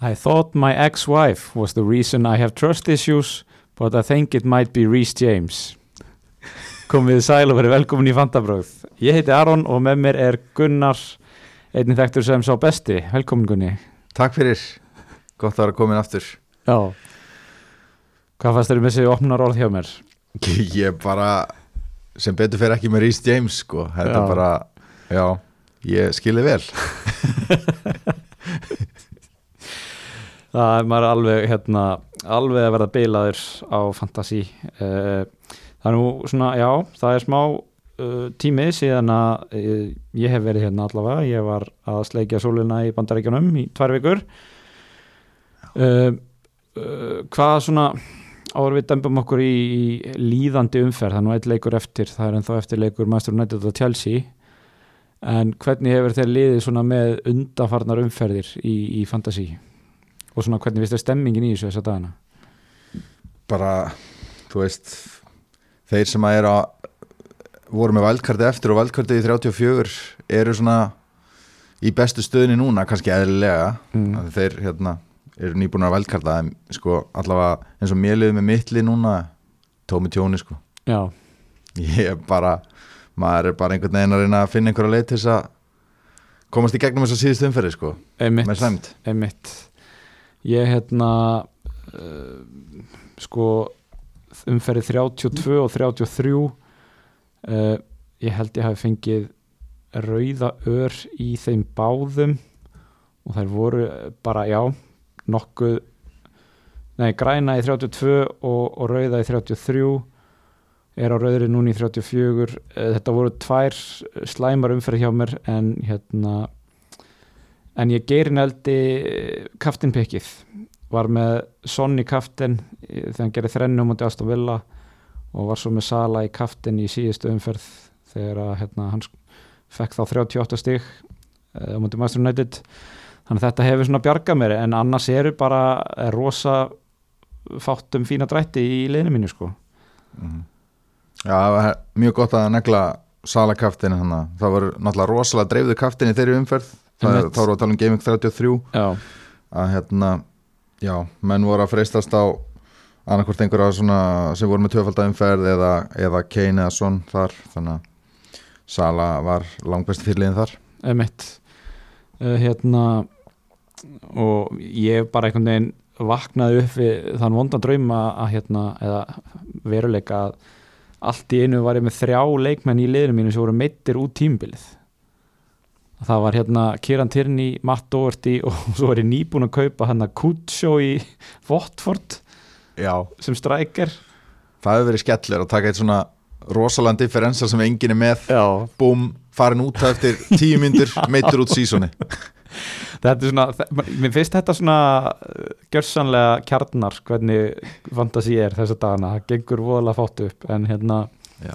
I thought my ex-wife was the reason I have trust issues but I think it might be Rhys James. Komið sæl og verið velkomin í Fantabröð ég heiti Aron og með mér er Gunnar einnig þekktur sem sá besti. Velkomin Gunni. Takk fyrir, gott að vera komin aftur. Já. Hvað fannst þér með þessi opnar orð hjá mér? Ég bara, sem betur fyrir ekki með Rhys James sko. Þetta Já. bara, já, ég skilði vel Það er maður alveg hérna, alveg að verða bilaður á Fantasí uh, það er nú svona, já, það er smá uh, tími síðan að uh, ég hef verið hérna allavega, ég var að sleikja sólina í bandaríkjunum í tvær vikur. Hvað svona áður við dömbum okkur í, í líðandi umferð, það er nú eitt leikur eftir það er ennþá eftir leikur Master United og Chelsea. En hvernig hefur þeir liðið svona með undafarnar umferðir í, í Fantasí og svona hvernig þér stemmingin í þessu þessa dagana? Bara, þú veist, þeir sem að er að voru með valdkarti eftir og valdkarti í 34 eru svona í bestu stöðinni núna, kannski eðlilega. Mm. þeir hérna eru nýbúin að valdkarta en sko allavega eins og mér liðið með mittli núna tómi tjóni sko. Já, ég er bara maður er bara einhvern veginn að reyna að finna einhverja leið til þess að komast í gegnum þess að síðust umferði sko. Einmitt, með sæmt ég hérna uh, sko umferði 32 og 33 uh, ég held ég hafi fengið rauða ör í þeim báðum og þær voru bara, já nokkuð nei, græna í 32 og, og rauða í 33 er á rauðri núni í 34 Eh, þetta voru tvær slæmar umferð hjá mér en hérna en ég geirin eldi kaftinpikkið var með Sonny kaftin eh, þegar hann gerði þrennu mútið Aston Villa og var svo með Sala í kaftin í síðustu umferð þegar að, hérna, hann fekk þá 38 stig á mútið Master United. Þannig þetta hefur svona bjargað mér en annars eru bara er rosa fátt um fína drætti í liðinu mínu sko. Mhm. Já, það var mjög gott að negla sala kaftin það var náttúrulega rosalega dreifðu kaftin í þeirri umferð þá voru að tala um Gaming 33 Já, að hérna, já, menn voru að freistast á annarkvort einhverja svona sem voru með tvöfalda umferð eða, eða Kane eða Son þar þannig að Sala var langbæst fyrirliðin þar. Emitt uh, hérna og ég bara einhvern veginn vaknaði upp við þann vondan drauma að hérna, eða veruleika að allt í einu var ég með þrjá leikmenn í liðinu mínu sem voru meittir út tímbilið það var hérna Kieran Tierney, Matt Doherty og svo var ég nýbúin að kaupa hann að Kutsjó í Watford Já, sem strækir. Það hefur verið skellur að taka eitt svona rosalega differensa sem enginn er með. Já, búm, farin út eftir tíu myndir meittur út sísoni. Þetta er svona, mér finnst þetta svona uh, gjörsanlega kjarnar hvernig fantasi er þessa dagana, það gengur voðalega fátt upp en hérna, Já,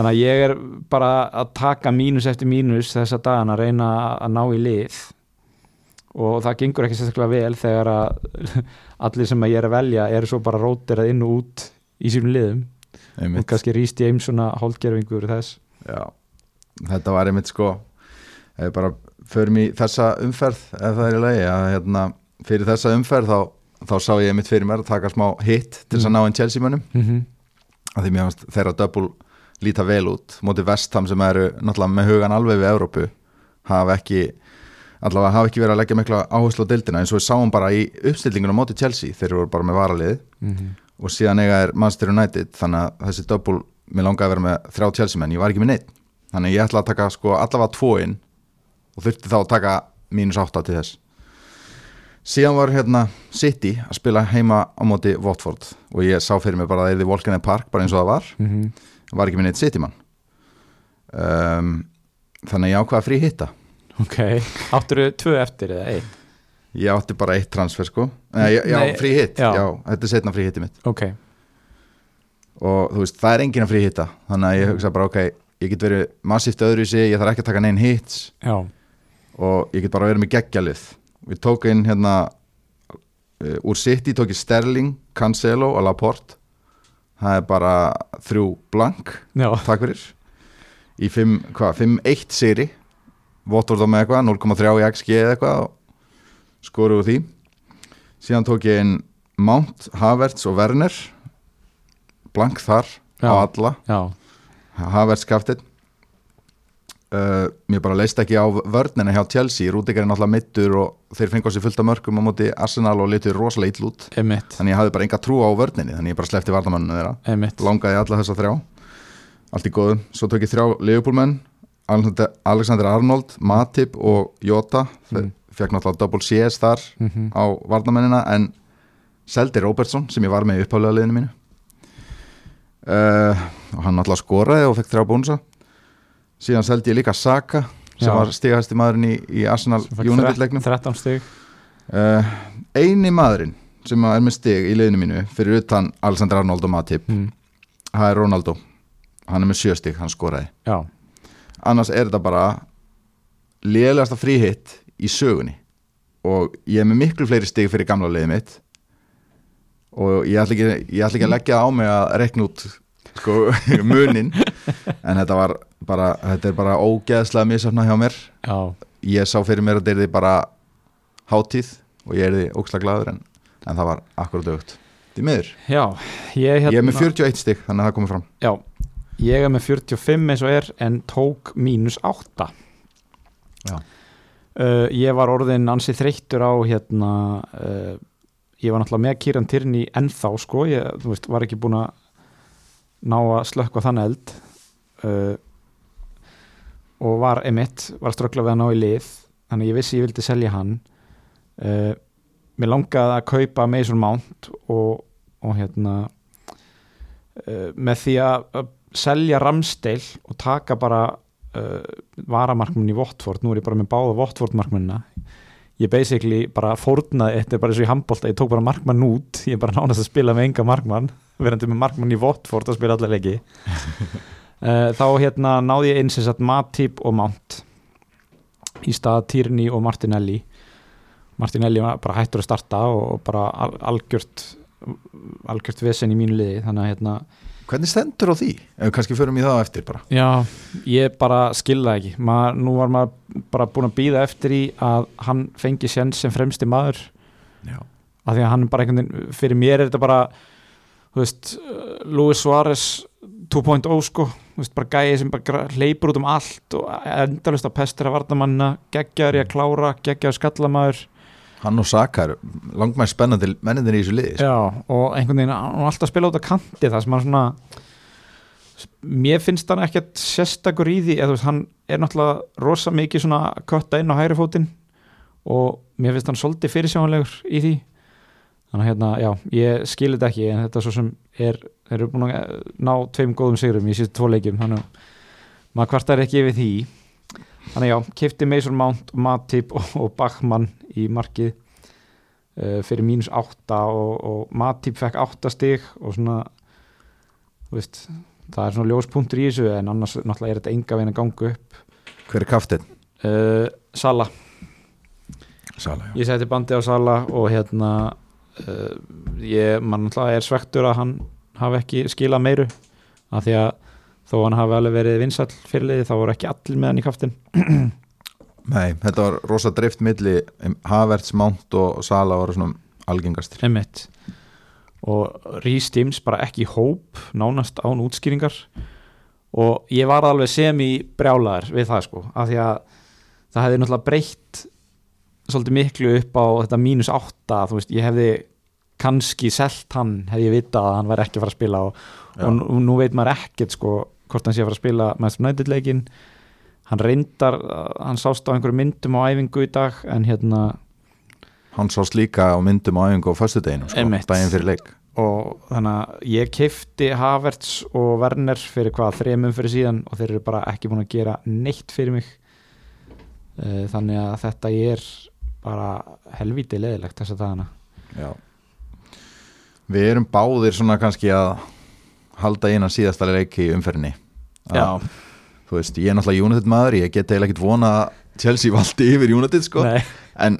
þannig að ég er bara að taka mínus eftir mínus þessa dagana að reyna að ná í lið. Og það gengur ekki sérstaklega vel þegar að allir sem að ég er að velja eru svo bara rótirað inn og út í sínum liðum. Og einmitt. kannski Rhys James svona hálfgerfingur þess. Já, þetta var einmitt sko við bara förum í þessa umferð ef það er í lagi að hérna, fyrir þessa umferð þá, þá sá ég einmitt fyrir mér að taka smá hit til þess að Mm. ná einn Chelsea mönnum. Mm -hmm. að því mér fannst þeirra double líta vel út. Móti vestam sem eru náttúrulega með hugan alveg við Evrópu hafa ekki allavega hafa ekki verið að leggja mikla áherslu á deildina. Eins og við sáum bara í uppstillingunum móti Chelsea þeir eru bara með varalið Mhm. og síðan eiga er Manchester United þannig að þessi double, mér langaði að vera með þrjá Chelsea menn, ég var ekki með neitt þannig ég ætla að taka sko allavega tvo inn og þurfti þá að taka mínus átta til þess. Síðan var hérna City að spila heima á móti Watford. Og ég sá fyrir mig bara að það er því Volkanen Park bara eins og það var, Mhm. Var ekki með neitt City mann um, þannig að ég ákvaða frí hitta ok, áttur þau tvö eftir eða einn? Ég átti bara eitt transfer sko. Nei, já, Nei, frí hitt, já. já. þetta er setna frí hitti mitt. Ok, og þú veist, það er enginn að frí hitta þannig að ég hugsa bara, ok, ég get verið massíft öðru í sig, ég þarf ekki að taka neinn hits. Já. Og ég get bara verið með geggjalið við tók inn hérna uh, úr City tók ég Sterling, Cancelo og Laporte það er bara þrjú blank, Já, takk fyrir. Í 5, hvað, 5-1 seri Votvort á með eitthvað, 0,3 í XG eða eitthvað og skoru úr því. Síðan tók ég inn Mount, Havertz og Werner. Blank þar á Já. alla. Já, Havertz kaftið uh, mér bara leist ekki á vörnina hjá Chelsea, Rúdikar er náttúrulega mittur og þeir fengu á sig fullt af mörgum á móti Arsenal og litur rosalega ill út. Emitt, þannig ég hafði bara enga trú á vörninni þannig ég bara slefti vardamanninu þeirra. Emitt langaði alla þessa þrjá. Allt í góðu, svo tók ég þrjá Leopoldmenn Alexander, Arnold Matip og Jota. Mm. fekk náttúrulega double CS þar mm á vardamennina en seldi Robertson sem ég var með í upphálega liðinu mínu. Uh, og hann náttúrulega skoraði og fekk þrjá bónusa síðan seldi ég líka Saka sem Já. var stigahæsti maðurinn í, í Arsenal United-leiknum 13 stig. Uh, eini maðurinn sem er með stig í liðinu mínu fyrir utan Alexander Arnold og Matip mm. það er Ronaldo. Hann er með sjö stig, hann skoraði. Já, annars er þetta bara lélegasta fríhitt í sögunni. Og ég er með miklu fleiri stig fyrir gamla liðið mitt. Og ég ætla ekki, ég ætla ekki að leggja á mig að rekna út sko, munin. En þetta var bara þetta er bara ógeðslega misafna hjá mér. Já, ég sá fyrir mér að þetta er bara hátíð og ég er því ókslega glaður en, en það var akkurat aukt því miður, já ég, hérna, ég er með 41 stig þannig að það komið fram. Já, ég er með 45 eins og er en tók mínus 8 Já. uh, ég var orðin ansið þreyttur á hérna uh, ég var náttúrulega með Kieran Tierney ennþá sko, ég veist, var ekki búin að ná að slökka þann eld uh, og var emitt, var ströggla við að ná í lið þannig að ég vissi ég vildi selja hann. Uh, mér langaði að kaupa Mason Mount og, og hérna uh, með því að, að selja Ramsdale og taka bara uh, varamarkmunni í Votford nú er ég bara með báða Votford markmunna ég basically bara fórnaði þetta er bara eins og í handbólta, ég tók bara markmann út ég er bara nánast að spila með enga markmann verandi með markmann í Votford að spila allar leiki. Uh, þá hérna náði ég eins og satt Matip og Mount í stað Tierney og Martinelli. Martinelli var bara hættur að starta og bara al algjört algjört vesen í mínu liði þannig að hérna hvernig stendur á því? ef við kannski förum í það eftir bara. Já, ég bara skilða ekki. Maður, nú var maður bara búin að býða eftir í að hann fengi séns sem fremsti maður. Já. af því að hann bara einhvern veginn, fyrir mér er þetta bara þú veist, uh, Luis Suárez 2.0 sko. Þú veist, bara gæði sem bara hleypur út um allt og endalust að pestra vardamanna geggjaður í að klára, geggjaður skallamaður hann og Saka er langmæst spennandi mennindir í þessu liði sko. Já, og einhvern veginn hann var alltaf að spila út á kanti það sem hann svona mér finnst hann ekkert sérstakur í því eða þú veist, hann er náttúrulega rosa mikið svona kötta inn á hægri fótinn og mér finnst hann svolítið fyrirsjáanlegur í því þannig að hérna, já, ég skil þetta ekki en þetta svo sem er, þeir eru búin að ná tveim góðum sigurum í síðan tvo leikjum þannig að maður kvartar ekki yfir því þannig já, kifti Mason Mount Matip og, og Bachmann í markið uh, fyrir mínus 8 og, og Matip fekk 8 stig og svona þú veist, það er svona ljóspunktur í þessu en annars náttúrulega er þetta enga veginn að ganga upp. Hver er kaftinn? uh, Sala, Sala, ég seti bandi á Sala og hérna uh, ég, mann náttúrulega er svektur að hann hafi ekki skilað meiru af því að þó hann hafi alveg verið vinsall fyrirliði þá voru ekki allir með hann í kaftin Nei, þetta var rosa drift milli Havertz, Mount og Sala voru svona algengastir. Emmett og Rhys James bara ekki hóp nánast án útskýringar. Og ég var alveg sem í brjálaður við það sko, af því að það hefði náttúrulega breytt svolítið miklu upp á þetta mínus átta þú veist, ég hefði kannski selt hann, hefði ég vitað að hann væri ekki að fara að spila og, og nú veit maður ekkert sko hvort hann sé að fara að spila Master United leikin hann reyndar, hann sást á einhverju myndum á æfingu í dag en hérna Hann sást líka á myndum á æfingu á föstudeginu, sko, daginn fyrir leik. Og þannig að ég keifti Havertz og Werner fyrir hvað þremum fyrir síðan og þeir eru bara ekki búin að gera neitt fyrir mig. Eh, þannig að þetta er bara helvíti leðilegt þess að dagana. Já. Við erum báðir svona kannski að halda einan síðasta leiki í umferðinni. Að, Þú veist, ég er náttúrulega United maður, ég get eiginlega ekkert vona Chelsea valdi yfir United, sko. Nei, En,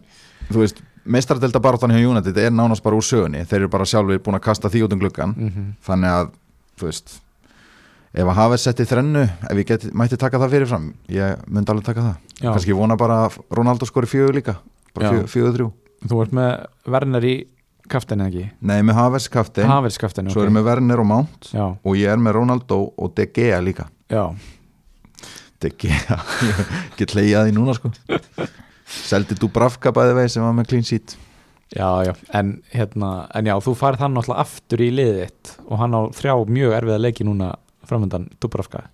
þú veist, meistaradelda baráttan hjá United er nánast bara úr sögunni. Þeir eru bara sjálfur búin að kasta því út um gluggan mm Þannig að, þú veist Ef að hafa sett í þrennu, ef ég get, mætti taka það fyrir fram Ég myndi alveg taka það. Já. Kannski vona bara Ronaldo skori fjögur líka Bara fjögur, þrjú. Þú ert með Werner í kaftin eða ekki? Nei, með Havers kaftin, Havels kaftin, svo erum við Werner og Mount Já, og ég er með Ronaldo og De Gea líka. Já, De Gea, get leiðið því núna sko. Seldi Dubravka bæði vegi sem var með clean sheet. Já, já. En hérna, en já, þú farið hann náttúrulega aftur í liðið þitt og hann á þrjá mjög erfiða leiki núna framöndan Dubravka.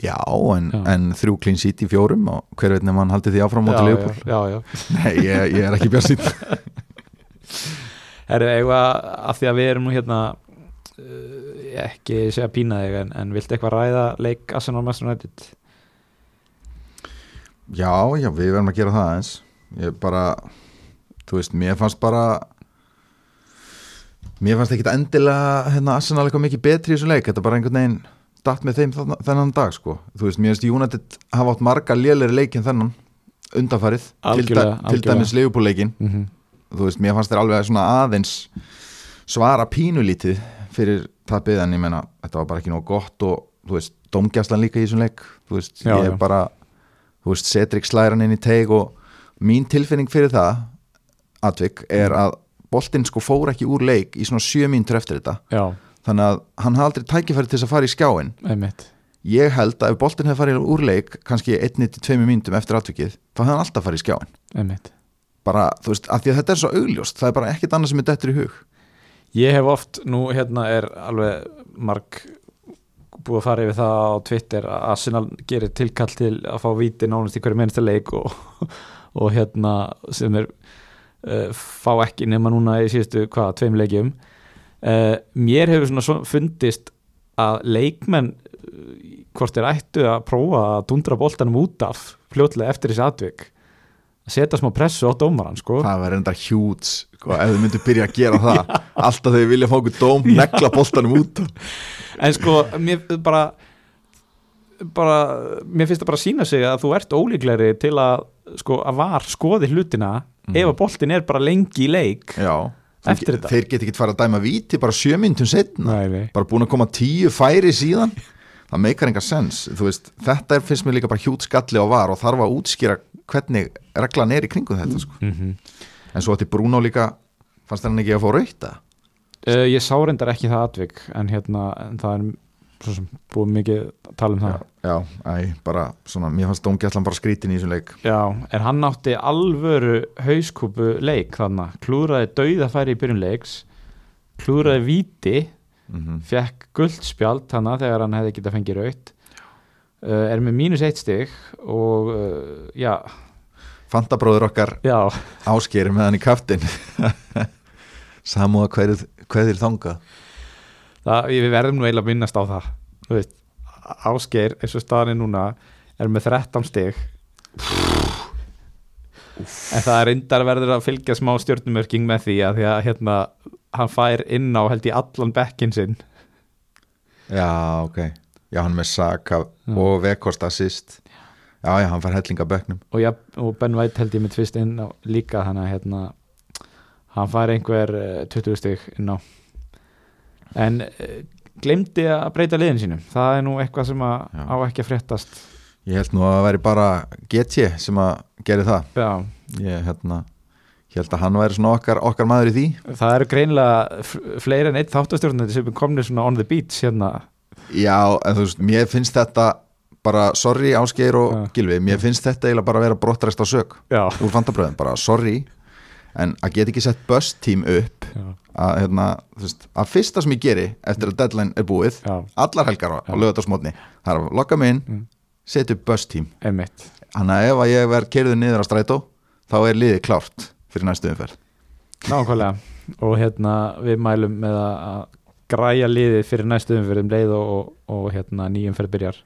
Já, en, Já. en þrjú clean sheet í fjórum og hver veit nefnum hann haldi því áfram móti já, Leopold já, já, já. Nei, ég, ég er ekki björn sýtt Herru, eitthvað af því að við erum nú hérna uh, ekki segja pína þig en, en viltu eitthvað ræða leik Arsenal Master United? Já, já, við verðum að gera það eins Ég bara, þú veist, mér fannst bara Mér fannst ekkit endilega hérna Arsenal eitthvað mikið betri í þessu leik Þetta bara einhvern veginn datt með þeim þarna- þennan dag sko. Þú veist, mér finnst United hafa átt marga lélegri leikin þennan undanfarið til, til dæmis Leopold-leikin Mm -hmm. Þú veist, mér fannst þér alveg svona aðeins svara pínulítið fyrir tapið en ég meina, þetta var bara ekki nóg gott og þú veist, domgjastlan líka í þessum leik. Þú veist, Já, ég er bara þú veist, Cedric slæran inn í teig og mín tilfinning fyrir það atvik, er að boltinn sko fór ekki úr leik í svona sjö mínútur eftir þetta, Já, þannig að hann hafði aldrei tækifæri til þess að fara í skjáin einmitt. Ég held að ef boltinn hefði farið úr leik kannski 1-2 mínútum eftir atvikið þá hefði hann alltaf farið í skjáin einmitt bara, þú veist, af því að þetta er svo augljóst það er bara ekkit annað sem er dettur í hug. Ég hef oft, nú hérna er alveg marg búið að fara yfir það á Twitter að Arsenal gerir tilkall til að fá víti nánast í hverju minnsta leik og, og hérna sem er uh, fá ekki nema núna í síðustu hvað, tveim leikjum. Uh, mér hefur svona svo fundist að leikmenn uh, hvort er ættu að prófa að dundra boltanum út af fljótlega eftir þessi atvik setja smá pressu á dómaran sko. Það var enda hjúts sko, ef þau myndu byrja að gera það. Alltaf þegar vilja fá okkur dóm, negla boltanum út. En sko, mér bara bara, mér finnst það bara að sína sig að þú ert ólíklegri til að sko, að var skoði hlutina ef að boltin er bara lengi í leik já, Eftir þeir, þetta. þeir get ekki fara að dæma víti bara sjö myndum setna nei. bara búin að koma tíu færi síðan. Það meikar enga sens. Veist, þetta er, finnst mér líka bara hjút skalli á var og þarf að útskýra hvernig reglan er í kringum þetta sko. Mm -hmm. en svo ætti Bruno líka fannst hann ekki að fá rauta uh, ég sá reyndar ekki það atvik en hérna, en það er sem búið mikið að tala um það. Já, já, æ, bara svona mér fannst dómgætlan bara skrítin í þessum leik. Já, en hann átti alvöru hauskúpu leik þannig, klúraði dauðafæri í byrjun leiks klúraði víti mm fekk guldspjald þannig þegar hann hefði getað fengið raut uh, er með mínus eitt stig og uh, já, Fantabróður okkar já. Áskeri með hann í kaftin samúða hverjir, hverjir þanga það, við verðum nú eiginlega að minnast á það. Veist, Ásgeir eins og staðan er núna er með 13 stig. En það er reyndar verður að fylgja smá stjórnumörking með því að því að hérna hann fær inn á held í allan bekkin sinn. Já ok, já hann með Saka og Vekost assist já já hann fær hellinga bekknum. Og, ja, og Ben White held ég með tvist inn á líka þannig að hérna hann fær einhver uh, 20 stig inn á. En uh, glemdi að breyta liðin sínum það er nú eitthvað sem á ekki að fréttast. Ég held nú að það væri bara GT sem að geri það. Já, ég hérna, held að hann væri svona okkar, okkar maður í því. Það eru greinilega f- fleiri en eitt þáttastjórnandi sem er komnir svona on the beach hérna. Já en þú veist, mér finnst þetta bara sorry Ásgeir og Já. Gilvi mér finnst þetta eiginlega bara að vera brottræst á sök. Já, úr fantabröðum, bara sorry en að geta ekki sett bust team upp að, hérna, veist, að fyrsta sem ég geri eftir að deadline er búið já, allar helgar á, lögatarsmótni það er að lokka mig inn, Mm. setja upp einmitt. Þannig að ef að ég verð kerður niður á strætó þá er liðið klárt fyrir næstu umferð. Nákvæmlega. Og hérna við mælum með að að græja liðið fyrir næstu umferð um leið og, og, og hérna nýjumferð byrjar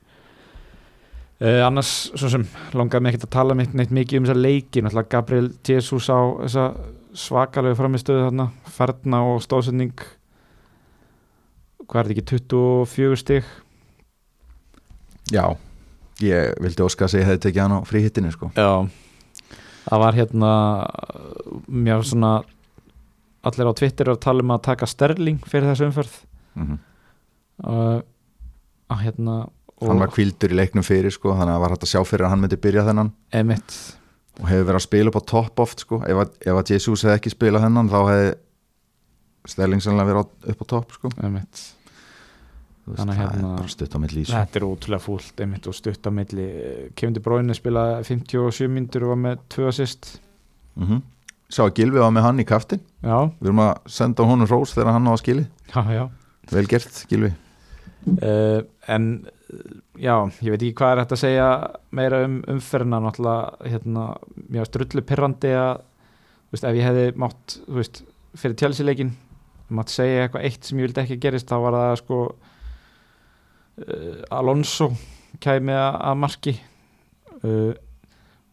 uh, annars svo sem langaði mig ekkert að tala mitt neitt mikið um þessa leiki Gabriel Jesus á þessa svakalegu framistöðu þarna. Ferna og stóðsending hvað er þetta ekki 24 stig? Já, ég vildi óska að segja hefði tekið hann á fríhittinu sko. Já. Það var hérna mjög svona allir á Twitter að tala um að taka Sterling fyrir þessu umferð. Mm uh, að hérna hann var kvildur í leiknum fyrir sko, þannig að var hægt að sjá fyrir að hann myndi byrja þennan. Emitt og hefur verið að spila upp á topp oft sko. ef, að, ef að Jesus hefði ekki spilað hennan þá hefði Sterling sannlega verið upp á topp sko. veist, það hérna- er bara stutt á milli þetta er ótrúlega fúlt einmitt og stutt á milli. Kevin De Bruyne spilaði 57 myndur og var með 2 assist. Mm Sá að Gilvi var með hann í kaftin já, Við erum að senda honum rós þegar hann á að skili já, já. Vel gert Gilvi uh, en uh, já, ég veit ekki hvað er hægt að segja meira um umferðina náttúrulega hérna, mjög strullu pirrandi að þú veist, ef ég hefði mátt þú veist, fyrir tjálsileikin mátt segja eitthvað eitt sem ég vildi ekki gerist þá var það sko uh, Alonso kæmi að, marki uh,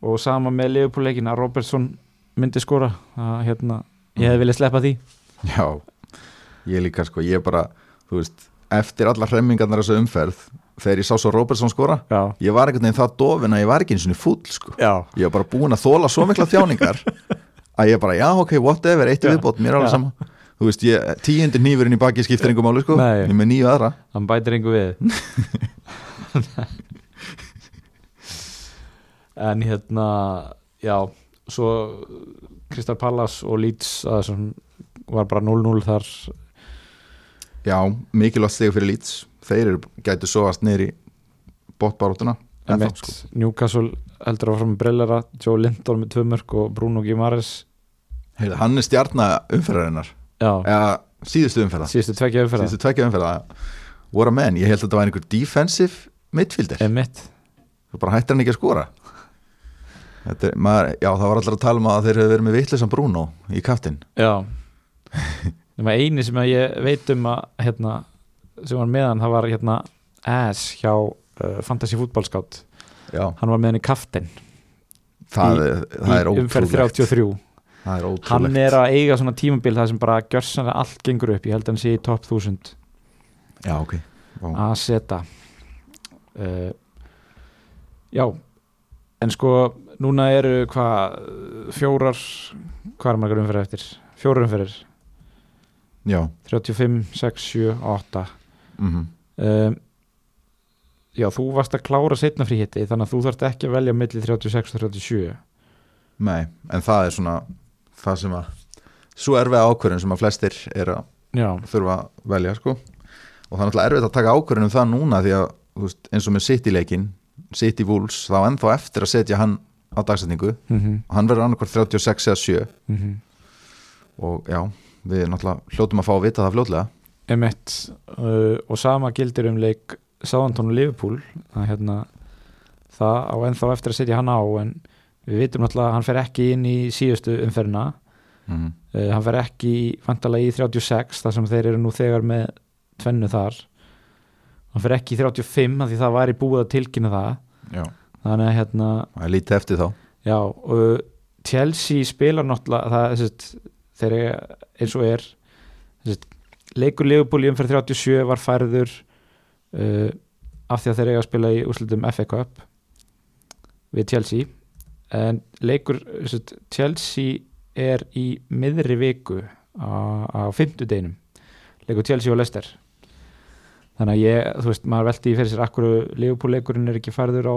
og sama með Leopoldleikin að Robertson myndi skora að hérna, ég hefði viljað sleppa því. Já, ég líka sko Ég bara, þú veist, eftir alla hremmingarnar þessu umferð Þegar ég sá svo Robertson skora já, Ég var einhvern veginn það dofin að ég var ekki eins og fúll sko. Já, Ég var bara búin að þóla svo mikla þjáningar Að ég bara, já ok, whatever, eitt Já. viðbót Mér er alveg sama. Þú veist, ég, tíundir nýfurinn í baki skiptir einhver máli sko. Nei. Ég er með nýju aðra. Hann bætir einhver við. En hérna já, svo Kristal Pallas og Leeds var bara 0-0 þar. Já, mikilvægt stegu fyrir Leeds Þeir gætu bóttbaróttuna Ennþá, Emmett, sko. Newcastle heldur áfram með brellera Joe Linton með tvö mörg og Bruno Guimares Heyrðu, Hann er stjarna umferðarinnar. Já, Eða síðustu umferða. Síðustu tvekja umferða. Síðustu tvekja umferða. What a man, ég held að þetta var einhver defensive midfielder. Emmett, Þú bara hættir hann ekki að skora. Þetta er, maður, Já, það var allir að tala um að þeir hefur verið með vittlisan Bruno í kaftin já. Eini sem ég veit um að hérna, sem var meðan það var hérna Ass hjá uh, Fantasy fútbolskátt Já, hann var með hann í kaftin. Það, það er í umferð ótrúlegt 33 Það er ótrúlegt. Hann er að eiga svona tímabil það sem bara gjörsanlega allt gengur upp. Ég held að hann sé í top 1000 Já, ok. Vá. að setja uh, já. En sko núna eru hvað fjórar hvað er margar umferðir eftir? Fjórar umferðir. Já, 35, 6, 7, 8 mhm. Um, já þú varst að klára setna fríhitti þannig að þú þarft ekki að velja milli 36 og 37 Nei, en það er svona það sem að svo erfið ákvörðin sem að flestir er að já, þurfa að velja sko. Og það er náttúrulega erfitt að taka ákvörðin um það núna því að veist, eins og með City leikin City Wolves, þá ennþá eftir að setja hann á dagsetningu. Mm og hann verður annarkvort 36 eða 7 -hmm. og já, við náttúrulega hljótum að fá að vita það fljótlega Emmett uh, og sama gildir um leik Sáðantón og Liverpool. Að hérna það á ennþá eftir að setja hann á en við vitum náttúrulega að hann fer ekki inn í síðustu umferðina. Mm. uh, hann fer ekki í vantalega í 36 þar sem þeir eru nú þegar með tvennu þar. Hann fer ekki í 35 af því það væri búið að tilkynna það. Já, þannig að hérna það er lítið eftir þá. Já og Chelsea spilar náttúrulega það sest, þeir eru eins og er sest, leikur Liverpool í umferð 37 var færður uh, af því að þeir eiga að spila í úrslutum FA Cup við Chelsea. En leikur sest, Chelsea er í miðri viku á, á fimmtudeginum. Leikur Chelsea og Leicester. Þannig að ég, þú veist, maður velti í fyrir sér akkur Liverpool leikurinn er ekki færður á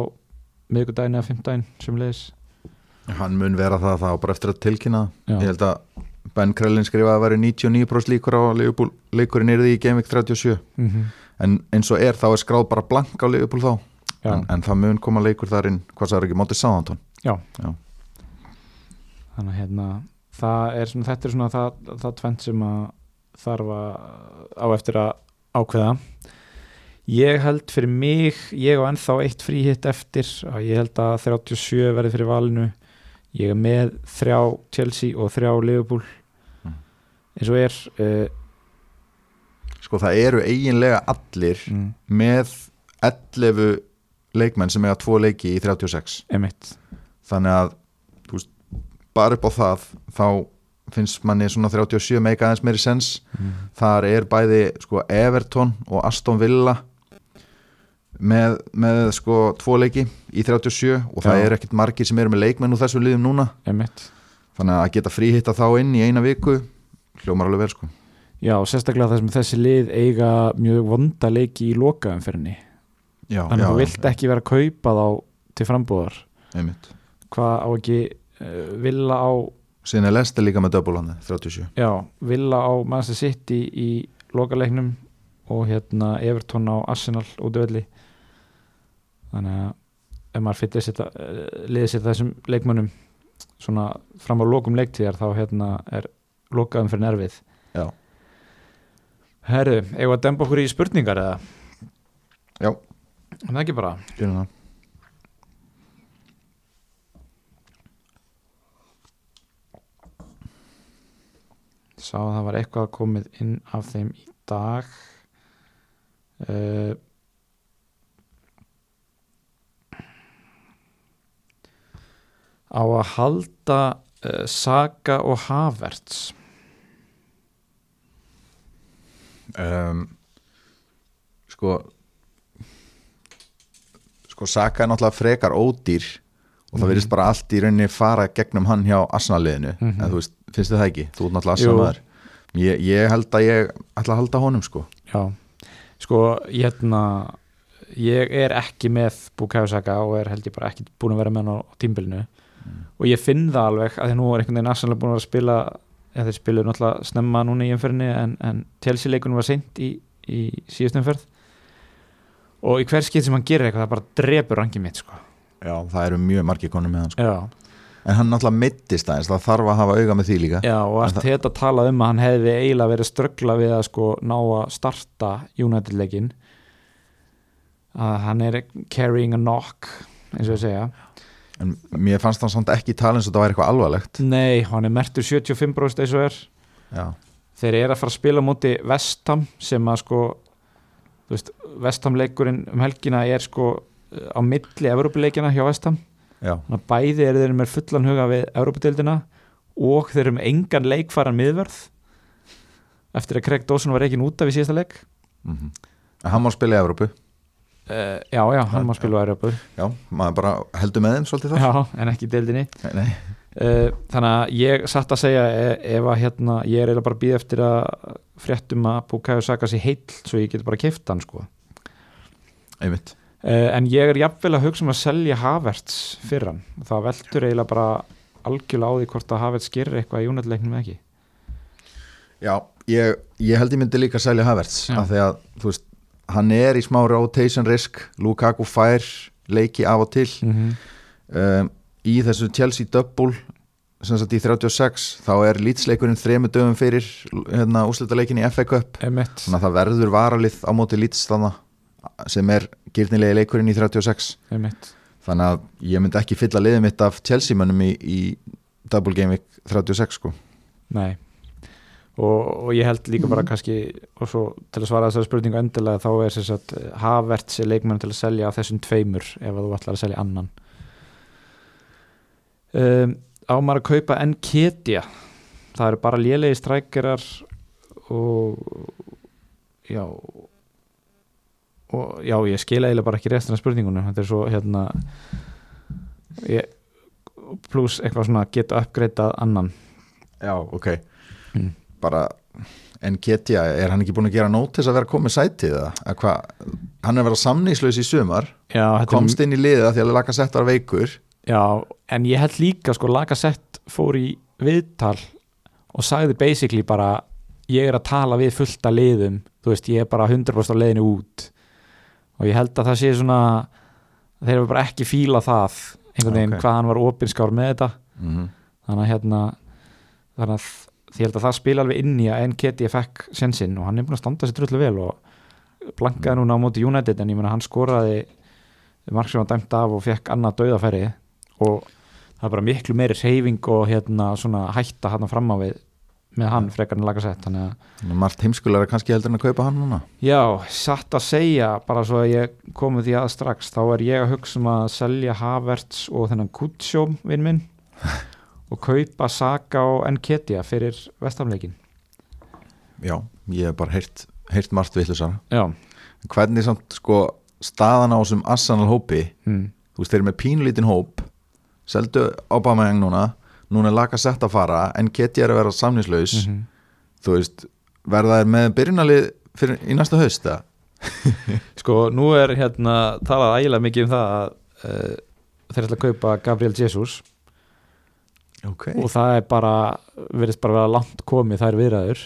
miðvikudaginn eða fimmtudaginn sem leiðis Hann mun vera það þá bara eftir að tilkynna Já. Ég held að Ben Krellin skrifaði að væri 99% líkur á Liverpool leikurinn er því í Game Week 37 mm -hmm. en eins og er þá er skráð bara blank á Liverpool þá. En, en það mun koma leikur þar inn hvað það er ekki, mótið Sáðantón þannig að hérna það er svona, þetta er svona það, það tvent sem að þarf að á eftir að ákveða. Ég held fyrir mig ég á ennþá eitt fríhitt eftir ég held að 37 verði fyrir valinu ég er með þrjá Chelsea og þrjá Liverpool. Mm. eins og er uh, Sko það eru eiginlega allir mm, með 11 leikmenn sem eiga tvo leiki í 36 emitt þannig að veist, bara upp á það þá finnst manni svona 37 meika aðeins meiri sens mm. þar er bæði sko Everton og Aston Villa með, með sko tvo leiki í 37 og það Já. er ekkert margir sem eru með leikmenn úr þessu liðum núna. Emitt þannig að geta fríhitta þá inn í eina viku hljómar alveg vel sko. Já, sérstaklega þess að þessi lið eiga mjög vonda leiki í lokaumferðinni. Já, þannig að þú vilt ekki vera að kaupa þá til frambúðar. Einmitt. hvað á ekki uh, Villa á síðan er Lester líka með double hann 37 já, Villa á Manchester City í lokaleiknum og hérna Everton á Arsenal út af velli þannig að ef maður fyrir setja, liðið sér þessum leikmönnum svona fram á lokum leiktíðar þá hérna er lokaðum fyrir nervið Já. Herðu, eigum við að demba okkur í spurningar eða? Já. En það ekki bara Gjörðu það. sá að það var eitthvað komið inn af þeim í dag uh, á að halda uh, Saga og Havertz um, sko sko Saka er náttúrulega frekar ódýr og það Mhm. verðist bara allt í rauninni fara gegnum hann hjá Arsenal-liðinu Mhm. en þú veist, finnst þið það ekki? Þú ert náttúrulega. Arsenal-maður ég, ég held að ég ætla að halda honum sko Já, sko ég hérna ég er ekki með Bukayo Saka og er held ég bara ekki búin að vera með hann á, á tímbilinu og ég finn það alveg að því nú er einhvern veginn Arsenal búin að spila eða þeir spiluðu náttúrulega snemma núna í umferðinni en, en Chelsea leikunum var seint í, í síðust umferð. Og í hver skil sem hann gerir eitthvað það bara drepur rangið mitt sko. Já, það eru mjög margir konum með hann sko. En hann náttúrulega mittist aðeins, það þarf að hafa auga með því líka. Já og allt þetta talað um að hann hefði eiginlega verið ströggla við að sko ná að starta United leikin að hann er carrying a knock eins og ég segja en mér fannst hann samt ekki tala eins og það væri eitthvað alvarlegt. Nei, hann er mertur 75% eins og er. Já, þeir eru að fara að spila á móti Vestham sem að sko þú veist, Vestham leikurinn um helgina er sko á milli Evrópuleikina hjá Vestham bæði eru þeir með fullan huga við Evrópudeildina og þeir eru með engan leikfaran miðverð eftir að Craig Dawson var reikin út af í síðasta leik. Mm en hann má spila í Evrópu uh, Já, já, hann má spila á Evrópu Já, maður bara heldur með þeim svolítið það Já, en ekki deildinni. Nei, nei. uh, Þannig að ég satt að segja ef að hérna, ég er eiginlega bara að býða eftir að fréttum að Bukayo Saka sér heill svo ég get bara keift hann sko. Einmitt. Uh, en ég er jafnvel að hugsa um að selja Havertz fyrir hann. Það veldur eiginlega bara algjörlega á því hvort að Havertz gerir eitthvað í United-leiknum eða ekki. Já, ég, ég held ég myndi líka að selja Havertz af því að, þú veist, hann er í smá rotation risk, Lukaku fær leiki af og til. Mm -hmm. um, í þessu Chelsea double sem sagt í 36 þá er lýtsleikurinn þremu dögum fyrir hérna, úrslutaleikin í FA Cup. Þannig að það verður varalið á móti lýts sem er gyrnilegi leikurinn í 36 Emmett þannig að ég myndi ekki fylla liðið mitt af Chelsea-mönnum í, í Double Game Week 36 sko. Nei og, og ég held líka bara kannski og svo til að svara þessari spurningu endilega þá er sem sagt Havertz er leikmenn til að selja af þessum tveimur ef að þú ætlar að selja annan. Um, á maður að kaupa Enketia? Það eru bara lélegi strækjarar og já og já, ég skila eiginlega bara ekki restina spurningunum þetta er svo hérna ég, pluss eitthvað svona geta uppgreitað annan. Já, ok. Mm. Bara en Ketja, er hann ekki búin að gera nótis að vera komið sætið eða? Hvað, hann er að vera samnýslaus í sumar já, komst inn í liða því að laka sett var veikur. Já, en ég held líka sko Lagasett fór í viðtal og sagði basically bara ég er að tala við fullta liðum þú veist, ég er bara 100% á leiðinu út. Og ég held að það sé svona þeir eru bara ekki fíla það einhvern veginn Ok. hvað hann var opinskár með þetta. Mm þannig að hérna þannig að því ég held að það spila alveg inn í að NKT fekk sensinn og hann er búin að standa sér drullu vel og blankaði núna á móti United en ég meina hann skoraði marg sem var dæmt af og fekk annað dauðafæri og það er bara miklu meiri reyfing og hérna svona hætta hann fram á við með hann frekar en laga sett þannig að margt heimskulega kannski heldur en að kaupa hann núna. Já, satt að segja bara svo að ég komi því að strax þá er ég að hugsa um að selja Havertz og þennan Kutsjó vinn minn og kaupa Saka og Enketia fyrir vestamleikin já, ég hef bara heyrt, heyrt margt vittlusara já, hvernig samt sko staðan á þessum Arsenal hópi mm. þú veist, þeir eru með pínlítinn hóp seldu Aubameyang núna núna er laka sett að fara en Ketja er að vera samnýslaus mm þú veist, verða þeir með byrjunalið fyrir, í næsta haust eða? sko nú er hérna talað ægilega mikið um það að uh, þeir ætla að kaupa Gabriel Jesus ok. Og það er bara, verðist bara vera langt komið þær viðræður.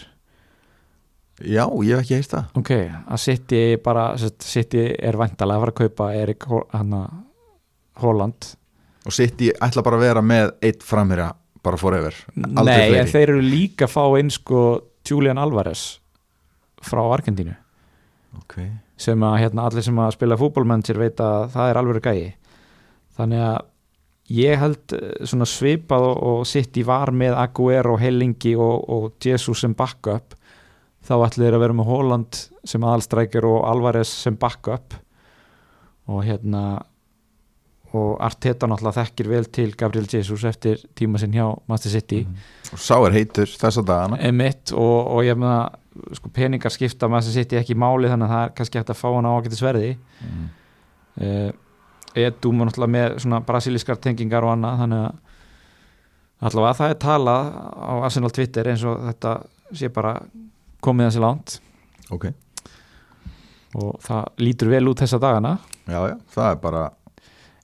Já, ég hef ekki heist það. Ok, að City bara City er væntalega að fara að kaupa Erik Holland. Og City ætla bara að vera með eitt framherja bara forever. Aldrei Nei, en þeir eru líka að fá inn sko Julian Alvarez frá Argentínu. Ok. Sem að hérna, allir sem að spila fútbolmennsir veit að það er alveg gæi. Þannig að ég held eh, svona svipað og, og City var með Aguero, Hellingi og, og Jesus sem backup þá ætlir þeir að vera með Holland sem aðalstrækjur og Alvarez sem backup. Og hérna og Arteta náttúrulega þekkir vel til Gabriel Jesus eftir tíma sinn hjá Master City. Og sá er heitur þessa dagana. Emitt og, og ég meina sko, peningar skipta Master City ekki máli þannig að það er kannski hægt að fá hann á ágæti sverði mm. uh, Edu var náttúrulega með svona brasilískar tengingar og annað þannig að allavega það er talað á Arsenal Twitter eins og þetta sé bara komið þessi langt. Ok. Og það lítur vel út þessa dagana. Já, já, það er bara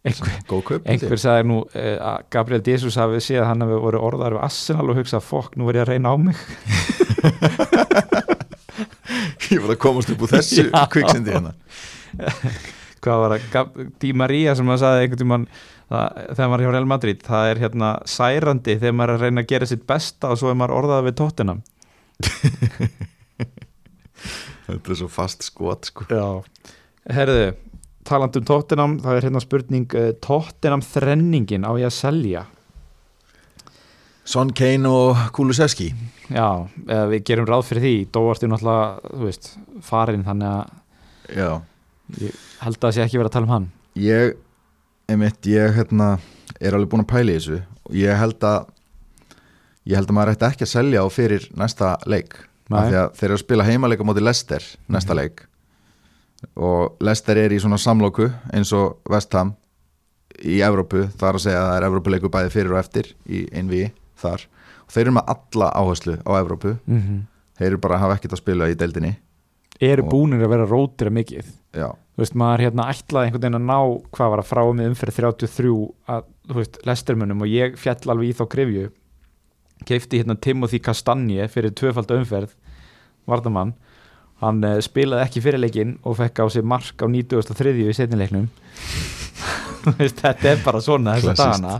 einhver, góð kaup einhver sagði nú uh, að Gabriel Jesus hafi séð hann hafi voru orðar við Arsenal og hugsað fokk, nú er ég að reyna á mig. Ég var að komast upp úr þessu kviksindi hérna hvað var það, Di Maria sem að sagði einhvern tímann það, þegar maður er hjá Real Madrid, það er hérna særandi þegar maður er að reyna að gera sitt besta og svo er maður orðað við tóttina Þetta er svo fast skot sko. Já, herðu taland um tóttinam, það er hérna spurning uh, tóttinam þrenningin á ég að selja? Son Kane og Kulusevski. Já, við gerum ráð fyrir því. Dóvart er náttúrulega, þú veist farinn, þannig að Já ég held að það sé ekki verið að tala um hann. Ég, einmitt, ég hérna er alveg búin að pæla í þessu. Og ég held að ég held að maður ætti ekki að selja á fyrir næsta leik. Að þeir eru að spila heimaleika móti Leicester næsta Mhm. leik. Og Leicester er í svona samlóku eins og West Ham í Evrópu, það er að segja að það er Evrópuleiku bæði fyrir og eftir í einví þar. Og þeir eru með alla áherslu á Evrópu. Mm -hmm. þeir eru bara að hafa ekkert að spila í deildinni. Eru búnir að vera rótir að mikið já, Þú veist, maður hérna ætlaði einhvern veginn að ná hvað var að frá með umferð 33 að, þú veist, lestermunum og ég fjall alveg í þá krifju. Keifti hérna Timothy Kastanje fyrir tvöfald umferð vardamann hann uh, spilaði ekki fyrir leikinn og fekk á sig mark á 93 í setnileiknum þetta er bara svona þess að dagana.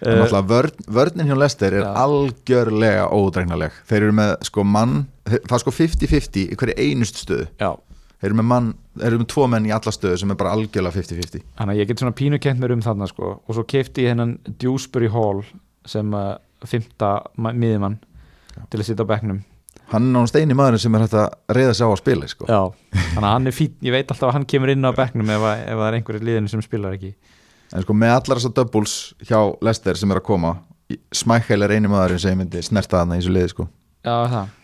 Uh, Náttúrulega vörn, vörnin hjá Lester er Já. algjörlega ódregnaleg þeir eru með sko mann það er sko 50-50 í hverju einust stöðu. Já, þeir eru með mann, þeir eru með tvo menn í alla stöðu sem er bara algjörlega 50-50 þannig að ég get svona pínu kent mér um þarna sko. Og svo keifti ég hennan Dewsbury Hall sem uh, fymta miðjumann til að sitja á bekknum. Hann er náttúrulega eini maður sem er hægt að reyða sig á að spila sko. Já, þannig að hann er fín, ég veit alltaf að hann kemur inn á bekknum ef, ef það er einhverju liðinu sem spilar ekki. En sko með allar þessar doubles hjá Lester sem er að koma Smækkel er eini maður sem myndi snerta þarna í þessu liði sko. Já, það,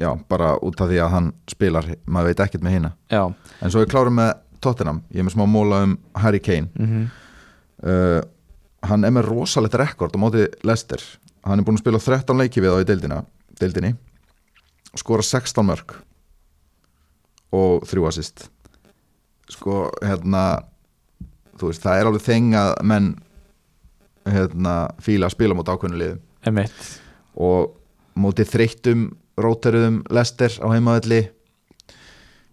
já, bara út af því að hann spilar maður veit ekkert með hina. Já. En svo er klárum með Tottenham. Ég er með smá móla um Harry Kane. Mm uh, hann er með rosalegt rekord á móti Lester hann er búin að spila 13 leiki við á í deildina, deildinni. Skora 16 mörg og þrjú assist. Sko hérna þú veist það er alveg þeng að menn hérna fíla að spila móti ákveðnu liðum Emitt og móti þreyttum róteruðum Lester á heimavelli.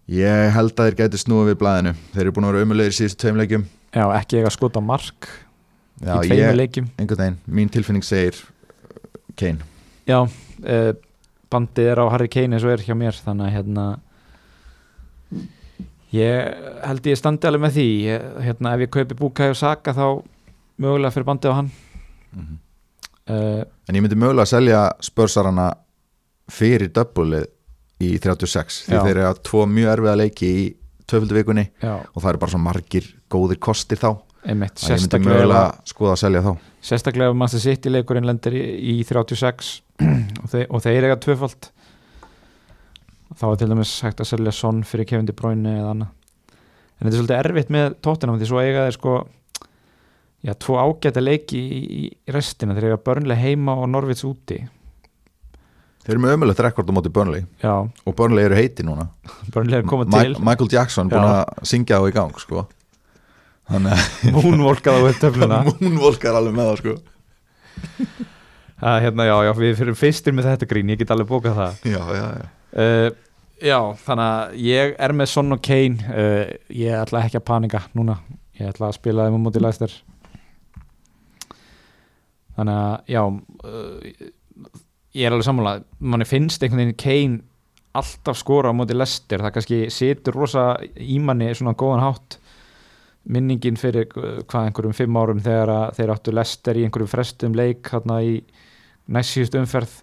Ég held að þeir gæti snúið við blæðinu þeir eru búin að vera umulegir síðustu tveim leikjum. Já, ekki eiga að skota mark Já, í tveimur ég, leikjum. einhvern veginn, mín tilfinning segir uh, Kane. Já, uh, bandið er á Harry Kane eins og er hjá mér þannig að hérna ég held ég standi alveg með því. Ég, hérna, ef ég kaupi Bukai og Saka þá mögulega fyrir bandið á hann. Mhm. uh, En ég myndi mögulega að selja spörsarana fyrir döbbulið í 36 því Já. þeir eru að tvo mjög erfiða leiki í töföldu vikunni Já, og það eru bara svo margir góðir kostir þá. Einmitt að ég myndi mögulega skoða að selja þá. Sérstaklega ef Master City leikurinn lendir í, í 36 og, þeir, og þeir eiga tvöfald þá er til dæmis hægt að selja Son fyrir Kevin De Bruyne eða annað. En þetta er svolítið erfitt með tóttinam því svo eiga þeir sko já, tvo ágæta leiki í, í restina. Þeir eiga börnlega heima og Norvits úti Þeir eru með ömulegt rekord á móti Burnley. Já, og Burnley eru heiti núna. Börnlega er komið til. Michael Jackson búin að syngja á í gang sko. Moonwalkað á upp töfluna múnvolkar alveg með það sko. Hérna, já, já, við fyrir fyrstir með þetta grín. Ég get alveg bókað það. Já, já, já. Uh, já, þannig að ég er með Son og Kane. Uh, ég ætla ekki að panika núna. Ég ætla að spila þeim á móti læstir þannig að já uh, ég er alveg sammálað manni finnst einhvern veginn Kane alltaf skora á móti lestir það kannski situr rosa í manni svona góðan hátt. Minningin fyrir hvað einhverjum fimm árum þegar þeir áttu lestir í einhverjum frestum leik hérna í næst síðust umferð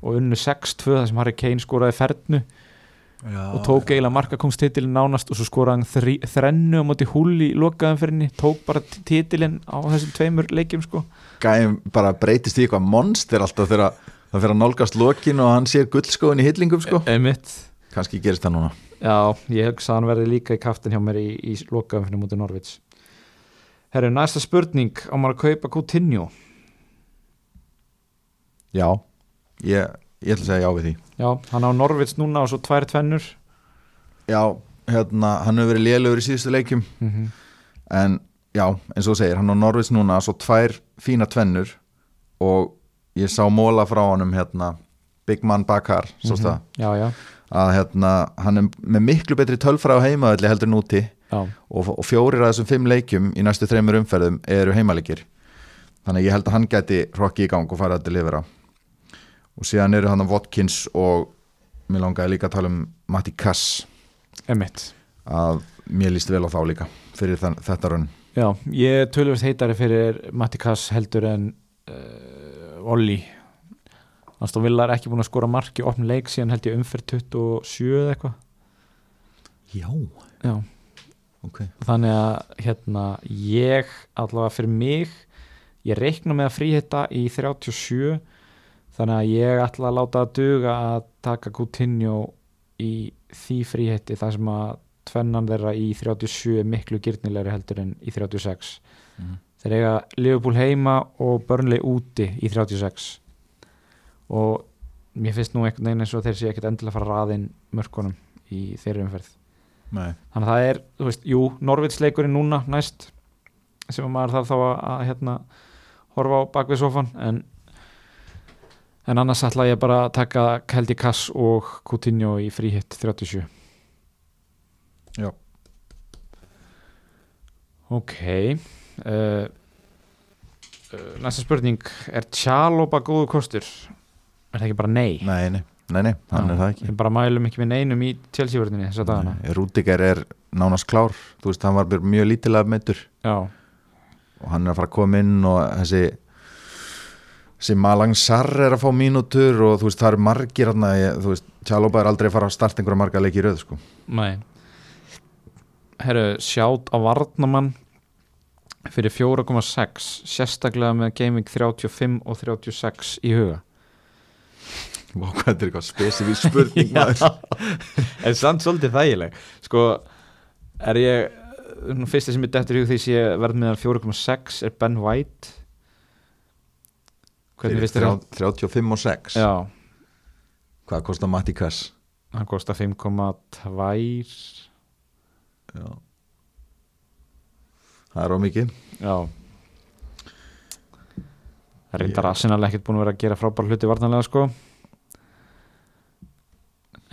og unnu 6-2 þar sem Harry Kane skoraði fernu já og tók eiginlega markakongstitilin nánast og svo skoraði hann þrennu á móti húl í lokaðanferðinni, tók bara titilin á þessum tveimur leikjum sko. Gæðin bara breytist í eitthvað monster alltaf þegar það fyrir að nálgast lokin og hann sér gullskóin í hillingum sko. Einmitt. kannski gerist það núna. Já, ég hugsa að hann verði líka í kaftin hjá mér í, í lokaðanferðinu móti Norvits Herru, næsta spurning. Á maður að kaupa Coutinho? Já, ég, ég ætla að segja já við því. Já, hann á Norvits núna og svo tvær tvennur. Já, hérna, hann hefur verið lélugur í síðustu leikjum. Mm -hmm. en já, eins og segir, hann á Norvits núna svo tvær fína tvennur og ég sá móla frá honum hérna, Big Man Bakar mm Já, já, að hérna, hann er með miklu betri tölfræð á heimaðalli heldur en úti já, og, og fjórir af þessum fimm leikjum í næstu þreymur umferðum eru heimalikir. Þannig að ég held að hann gæti rokki í gang og fara að delivera og síðan eru hann á Watkins og mér langaði líka að tala um Matti Kass. Emitt að mér líst vel á þá líka fyrir þetta raun Já, ég er tölvist heitari fyrir Matti Kass heldur en uh, Olli. Aston Villa er ekki búin að skora mark í opn leik síðan held ég umferð 27 eða eitthvað. Já, Já, ok. Þannig að hérna ég allavega fyrir mig ég reikna með að fríhita í 37 þannig að ég ætla að láta að duga að taka Coutinho í því fríhiti þar sem að tvennan þeirra í 37 er miklu gyrnilegri heldur en í 36 Mhm. Þeir eiga Liverpool heima og Burnley úti í 36 og mér finnst nú einhvern veginn eins og þeir sé ekkert endilega að fara að raðinn mörkunum í þeirri umferð Nei. þannig að það er, þú veist, jú, Norvitsleikurinn núna næst sem að maður þarf þá að, að hérna, horfa á bakvið sofan en, en annars ætla ég bara að taka Keldi Kass og Coutinho í fríhitt 37 Já. ok uh, næsta spurning. Er Tjaloba góðu kostur? er það ekki bara nei? Nei, nei, nei, nei hann Já, er það ekki. við bara mælum ekki með neinum í Chelsea-vörðinni þessa dagana. Nei, Rúdiger er nánast klár. Þú veist, hann var mjög lítilega meittur já, og hann er að fara að koma inn og þessi þessi Malang Sarr er að fá mínútur og þú veist, það eru margir hann þú veist, Tjálóba er aldrei að fara að starta einhverja marga leiki í röð, sko. Nei. Herru, sjátt á Varnamann fyrir 4,6 sérstaklega með gaming 35 og 36 í huga. Vá, hvað þetta er eitthvað spesifík spurning en samt svolítið þægileg. Sko, er ég fyrsta sem ég dettur í hug því sé verð meðan 4,6 er Ben White. Hvernig finnst? 30 35 og 6 já, Hvað kostar Matti Kass? hann kostar 5,2 Já Það er ómikið já. Það er reyndar Arsenal ekkert búin að vera að gera frábær hluti varnarlega sko.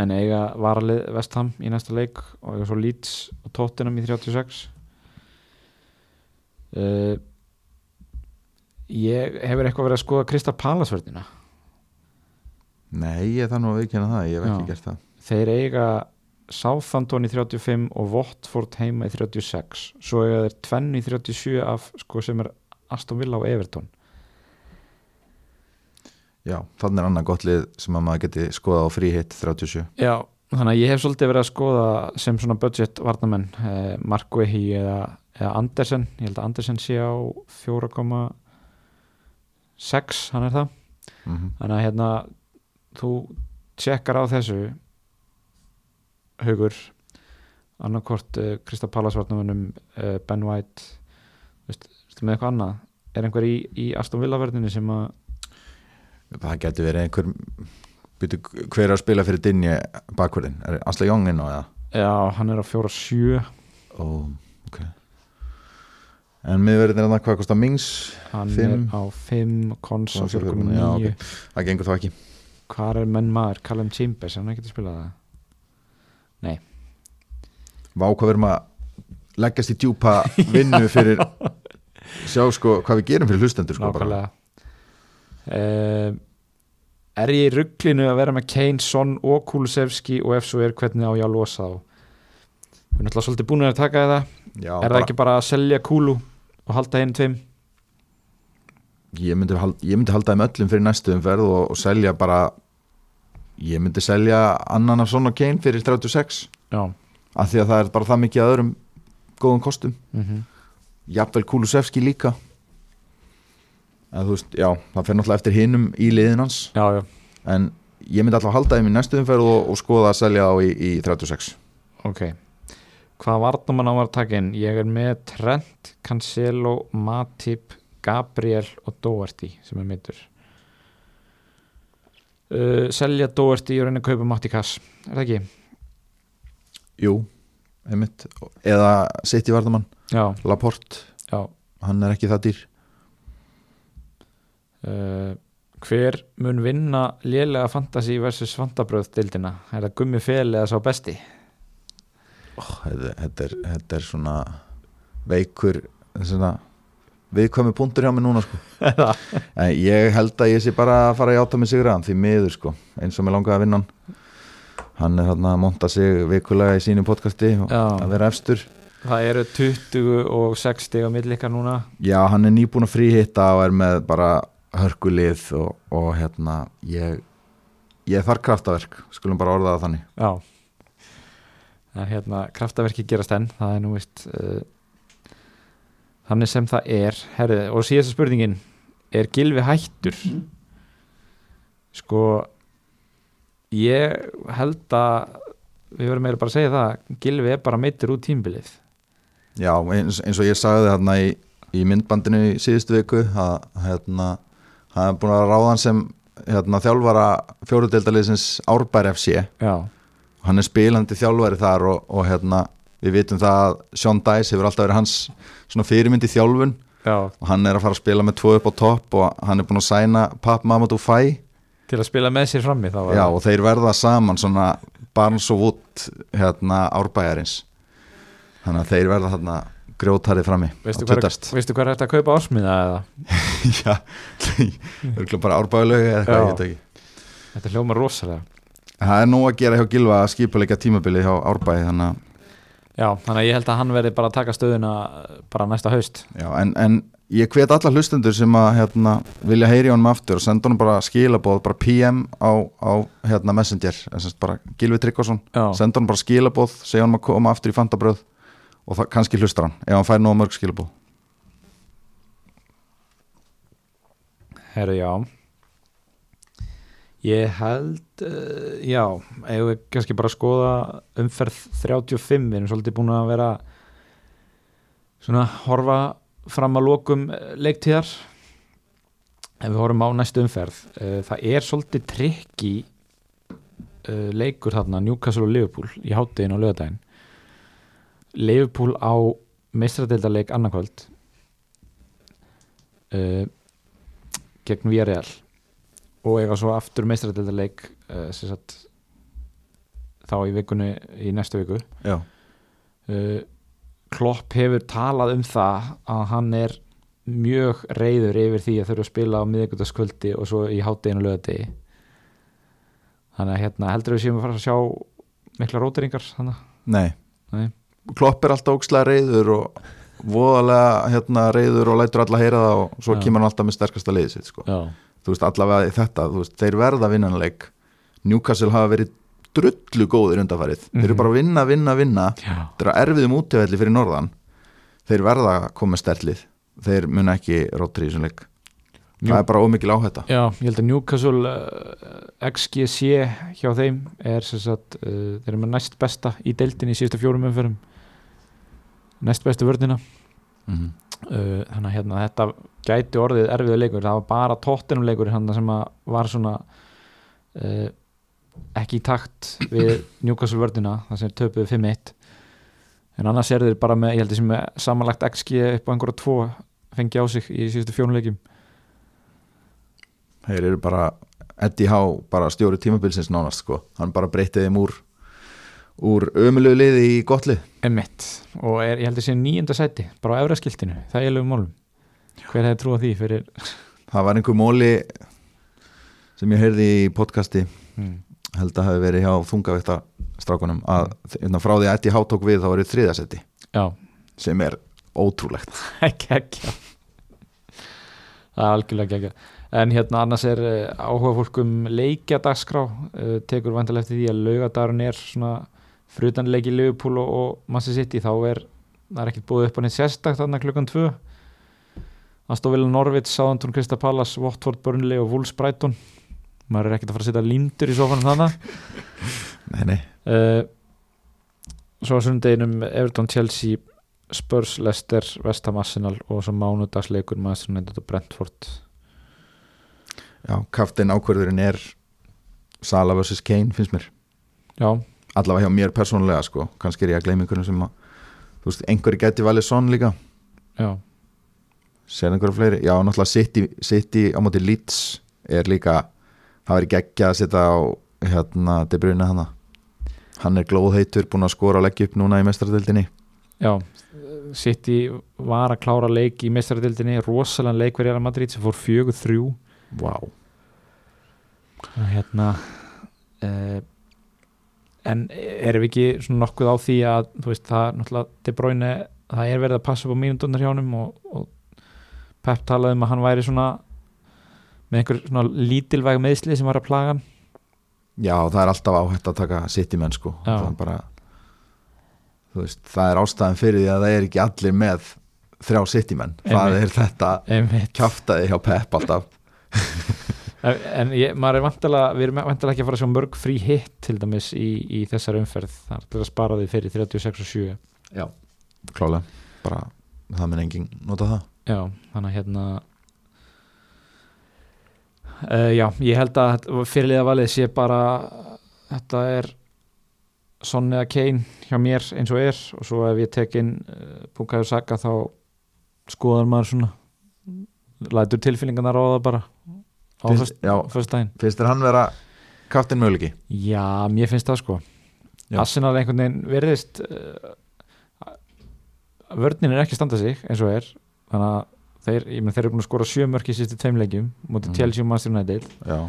En eiga varalið Vestham í næsta leik og eiga svo Leeds og Tottenham í 36 uh, ég hefur eitthvað verið að skoða Krista Palasvörðina Nei, ég nú að viðkjanna það, ég hef ekki Já. gert það. Þeir eiga Southampton í 35 og Watford heima í 36 svo eiga þeir tvenn í 37 af sko sem er Aston Villa og Everton. Já, þannig er annað gott lið sem að maður geti skoðað á fríhitt 37 Já, þannig að ég hef svolítið verið að skoða sem svona budget varnamenn eh, Markvehi eða, eða Andersen. Ég held að Andersen sé á 4,6 hann er það. Mm -hmm. þannig að hérna þú tjekkar á þessu hugur annarkort uh, Krista Pallas varnamennum uh, Ben White veist, veistu með eitthvað annað? Er einhver í, í Aston Villa verðinni sem að Það geti verið einhver byrju, hver er að spila fyrir Dinje bakverðin, er Asla Jóngin og eða? já, hann er á 4,7 Ó, ok. En miðverðin er það hvað kostar Mings? Hann Fimm. er á 5 Konsa Konsa 4.9 já, ok. það gengur þá ekki. Hvað er menn maður, Callum Chambers hann er ekki að spila það Vá hvað við erum að leggjast í djúpa vinnu fyrir sjá sko hvað við gerum fyrir hlustendur sko bara. nákvæmlega. Uh, er ég í rugglinu að vera með Kane, Son og Kulusevski og ef svo er hvernig á ég að losa þá? Við erum alltaf svolítið búin að taka það Já, er það ekki bara að selja Kulu og halda einu tveim? Ég, myndi hald, ég myndi halda þeim öllum fyrir næstu umferð og, og selja bara ég myndi selja annan af svona Kane fyrir 36 já. Af því að það er bara það mikið að öðrum góðum kostum. Mm jafnvel Kulusevski líka. En þú veist, já, það fer náttúrulega eftir hinum í liðin hans. Já, já, en ég myndi alltaf halda þeim í næstu umferð og, og skoða að selja þá í, í 36 ok. Hvað varnamann á að taka inn? Ég er með Trent, Cancelo Matip, Gabriel og Doherty sem er mittur uh, selja Doherty og reyna að kaupa Matti Kass er það ekki? Jú, einmitt. Eða City Vardamann, já, Laporte. Já. Hann er ekki það dýr. Uh, hver mun vinna lélega fantasy versus fantabröð dildina er það gummi fel eða sá besti? Oh, þetta, þetta, er, er svona veikur svona viðkvæmi punktur hjá mig núna sko. en ég held að ég sé bara að fara að játa mig sigraðan því miður sko. Eins og mér langaði að vinna hann. Hann er hann að monta sig vikulega í sínum podcasti og Já. að vera efstur. Það eru 20 og 60 á millikar núna. Já hann er nýbúin að fríhitta og er með bara hörkulið og, og hérna ég ég þarf kraftaverk, skulum bara orða það þannig. Já. Það er hérna kraftaverki gerast enn. Það er nú vist uh, þannig sem það er herri, og síðasta spurningin er Gilvi hættur? Sko ég held að við verðum meira bara að segja það Gilvi er bara meittur út tímbilið Já, eins, eins og ég sagði þarna í, í myndbandinu í síðustu viku að hérna, hann er búin að ráða hann sem hérna, þjálfara fjóruðdeildaliðsins Árbær FC já, hann er spilandi þjálfari þar og, og hérna, við vitum það að Sean Dice hefur alltaf verið hans svona fyrirmyndi þjálfun. Já, og hann er að fara að spila með tvo upp á topp og hann er búin að sæna Pap Mamadou Fai til að spila með sér frammi Já, og þeir verða saman svona Barnes og Wood hérna, Árbæjarins. Þannig að þeir verða þarna grjótarið frammi veistu hvað, er, hvað er þetta að kaupa ásmiða eða? Já, örgulega bara árbæðulegu eða Já. ég veit ekki. Þetta hljóma rosalega. Það er nú að gera hjá Gilva að skipuleika tímabilið hjá árbæði þannig að, já, þannig að ég held að hann verði bara að taka stöðuna bara næsta haust. Já, en, en ég hvet alla hlustendur sem að hérna, vilja heyri honum aftur og senda honum bara skilabóð, bara PM á, á hérna, Messenger, en semst bara Gilvi Tryggvason, senda honum bara skilabóð segja honum að koma aftur í fantabröð og það kannski hlustar hann, ef hann fær nú mörg skilabóð herru já. Ég held uh, já, ef við kannski bara skoða umferð 35 við erum svolítið búin að vera svona horfa fram að lokum eh, leiktíðar. Ef við horfum á næstu umferð uh, það er svolítið trikki uh, leikur þarna Newcastle og Liverpool í háttegin og lögadaginn Liverpool á meistradeildarleik annarkvöld uh, gegn Villarreal og eiga svo aftur meistradeildarleik uh, sagt þá í vikunni í næstu viku Já, uh, Klopp hefur talað um það að hann er mjög reyður yfir því að þurfa að spila á miðvikudagskvöldi og svo í hátteginu lögadegi þannig að hérna heldur við séum að fara að sjá mikla róteringar þannig nei, Nei. Klopp er alltaf ókslega reyður og voðalega hérna, reyður og lætur alla heyra það og svo Já. kemur hann alltaf með sterkasta liðið sitt sko. já, þú veist allavega þetta, þú veist, þeir verða vinnanleik Newcastle hafa verið drullu góðir undanfarið, þeir eru Mhm. bara að vinna, vinna, vinna. Já, þeir eru erfiðum útivelli fyrir norðan. Þeir verða að koma sterlið. Þeir muna ekki rótri í þessum leik. Njú- það er bara ómikil áhætta. Já ég held að Newcastle uh, XGC hjá þeim er sem sagt, uh, þeir eru með næst besta í deildinni í síðustu fjórum umferðum. Næst bestu vörnina. Mm -hmm. Uh, þannig að hérna, þetta gæti orðið erfiðu leikur, það var bara tóttinum leikur hann sem að var svona uh, ekki í takt við Newcastle vördina það sem er töpuð 5-1 en annars er þeir bara með, ég held þessi með samanlagt XG upp á einhverja tvo fengi á sig í síðustu fjónuleikjum þeir eru bara Eddie Howe, bara stjóri tímabilsins nánast sko, hann bara breytið þeim úr ömulegu liði í gott lið. Emmitt og er, ég held þessi nýjunda sæti bara á efraskiltinu, það er lögum málum. Hver hefði trúið því fyrir það var einhver móli sem ég heyrði í podcasti. Hmm. held að hafi verið hjá þungavíkta strákunum að hérna, frá því að Eddie Howe tók við þá var það þriðasetti já, sem er ótrúlegt. Ekki ekki það er algjörlega ekki en hérna annars er uh, áhuga fólk um leikjadagskrá uh, tekur vantilega eftir því að laugadagurinn er svona frutanleiki Liverpool og, og Manchester City þá er það er ekkert búið upp á neitt sérstakt þarna klukkan tvö. Aston Villa Norvits, Southampton, Crystal Palace Watford, Burnley og Wolves Brighton. Maður er ekkert að fara að setja lindur í sofanum þannig nei, nei. uh, svo á sundeginum Everton, Chelsea Spurs, Leicester, West Ham, Arsenal og svo mánudagsleikur Manchester United og Brentford. Já, kaftin ákverðurinn er Sala vs. Kane finnst mér. Já, allavega hjá mér persónulega sko. Kannski er ég að gleyma einhverjum sem að þú veist, einhverju geti valið sonn líka. Já, sér einhverju fleiri, já, náttúrulega City, City á móti Leeds er líka það verið geggja að setja á hérna, De Bruyne hana. Hann er glóðheitur, búin að skora og leggja upp núna í mestradöldinni já City var að klára leik í mestaradildinni, rosalega leik verið að Madrid sem fór fjögur þrjú. Wow. hérna uh, en erum við ekki svona nokkuð á því að þú veist það náttúrulega De Bruyne það er verið að passa upp á mínundunnar hjá honum og, og Pep talaði um að hann væri svona með einhver svona lítilvæg meðsli sem var að plaga hann. Já, það er alltaf áhætt að taka City menn sko. Já. það er bara veist, það er ástæðan fyrir því að það er ekki allir með þrjá City menn. Það er þetta kjaftaði hjá Pep alltaf en, en ég, maður er vantilega við erum vantilega ekki að fara að sjá mörg frí hitt til dæmis í, í þessar umferð það er til að spara því fyrir 36 og 7 já, klálega. Bara, það minn engin nota það. Já, þannig að hérna uh, Já, ég held að fyrirliða valið sé bara þetta er Son eða Kane hjá mér eins og er og svo ef ég tek inn uh, Bukayo Saka þá skoðar maður svona lætur tilfinningarnar á það bara föst- já. föstudaginn. Finnst þér hann vera kaftin möguleiki? Já, mér finnst það sko. Já. Arsenal einhvern veginn verðist uh, vörnin er ekki að standa sig eins og er. Þannig að þeir, ég menn þeir eru búin að skora sjö mörk í sýstu tveimleikjum mútið. Chelsea og Manchester United. Já,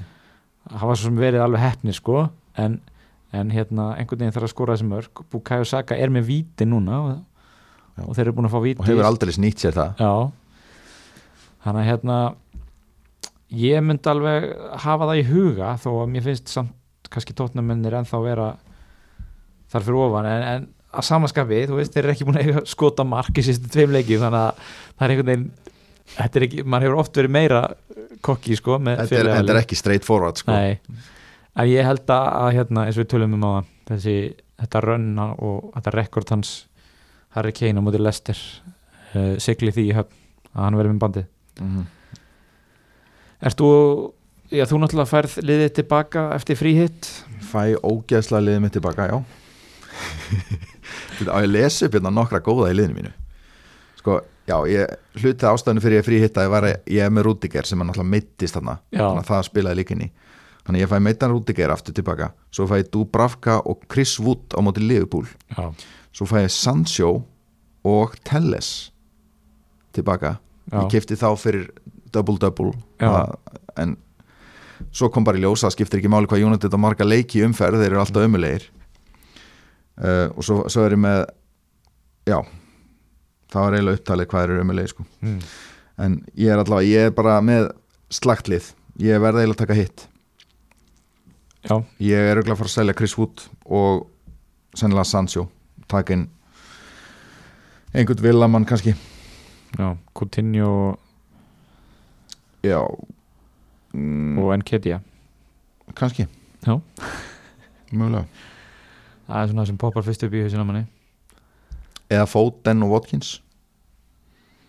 hafa svo sem verið alveg heppni sko. En, en hérna einhvern veginn þarf að skora þessi mörk. Bukayo Saka er með víti núna og, og þeir eru búin að fá víti. Og hefur aldrei snýtt sér það. Já. Þannig að hérna ég myndi alveg hafa það í huga þó að mér finnst samt kannski tótnamennir ennþá vera þar fyrir ofan en, en að samaskapi, þú veist, þeir eru ekki búin að skota mark í sýstu tveim leiki þannig að það er einhvern veginn þetta er ekki, mann hefur oft verið meira kokki sko þetta er, er ekki straight forward sko. Nei, en ég held að, hérna, eins og við tölum um á þessi, þetta rönna og þetta rekord hans Harry Kane á móti Lester uh, sigli því í höfn að hann verið með bandið. Mm Ert þú, já þú náttúrulega færð liðið tilbaka eftir fríhitt fæ ógeðslega liðið mitt tilbaka, já. Á ég að lesa upp hérna nokkra góða í liðinu mínu. Sko, já, ég hlutið ástæðinu fyrir ég fríhittaði var að ég er með Rúdiger sem er náttúrulega meittist þarna. Þannig að það spilaði líka inn í. Þannig að ég fæ meittan Rúdiger aftur tilbaka. Svo fæ ég Dubravka og Chris Wood á móti Liverpool. Já, svo fæ ég Sancho og Telles tilbaka. Já, ég kefti þá fyrir double-double en svo kom bara í ljósa það skiptir ekki máli hvað United á marga leiki umferð þeir eru alltaf ömulegir uh, og svo, svo er ég með já það var eiginlega upptalið hvað eru ömulegir sko. mm. en ég er allavega, ég er bara með slagtlið, ég verði eiginlega að taka hitt já, ég er auðvitað að fara að selja Chris Wood og sennilega Sancho. Taka inn einhvern villamann kannski. Já Coutinho og, já. Mm, og Enkedia kannski. Já. mögulega. Það er svona sem poppar fyrst upp í hausina á manni. Eða Foden og Watkins.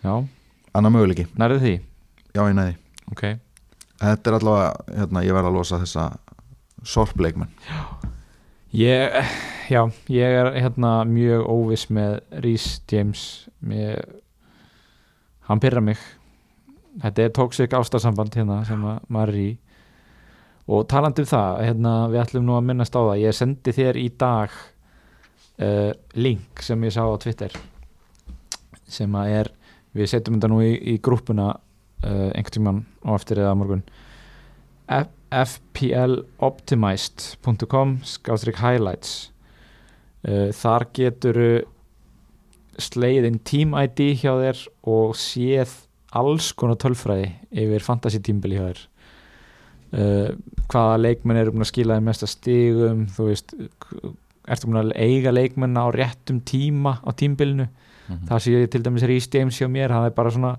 Já, annar möguleiki, nærið því? Já ég næði Ok, þetta er allavega, hérna, ég verð að losa þessa sorpleikmenn ég, já, ég er hérna mjög óviss með Rhys James. Mér, hann pyrra mig þetta er toxic ástarsamband hérna sem að maður er í. Og talandi um það, hérna, við ætlum nú að minnast á það, ég sendi þér í dag uh, link sem ég sá á Twitter sem að er, við setjum þetta nú í, í grúppuna uh, einhvern tímann og eftir eða morgun. Fploptimized.com skástrík highlights. Uh, þar getur sleiðin team ID hjá þér og séð alls konar tölfræði yfir fantasy tímbili hjá þér. Uh, hvaða leikmenn eru búin að skila þeim mesta stigum? Þú veist ertu búin að eiga leikmenn á réttum tíma á tímbilinu mm -hmm. það sé ég til dæmis Rhys James hjá mér hann er bara svona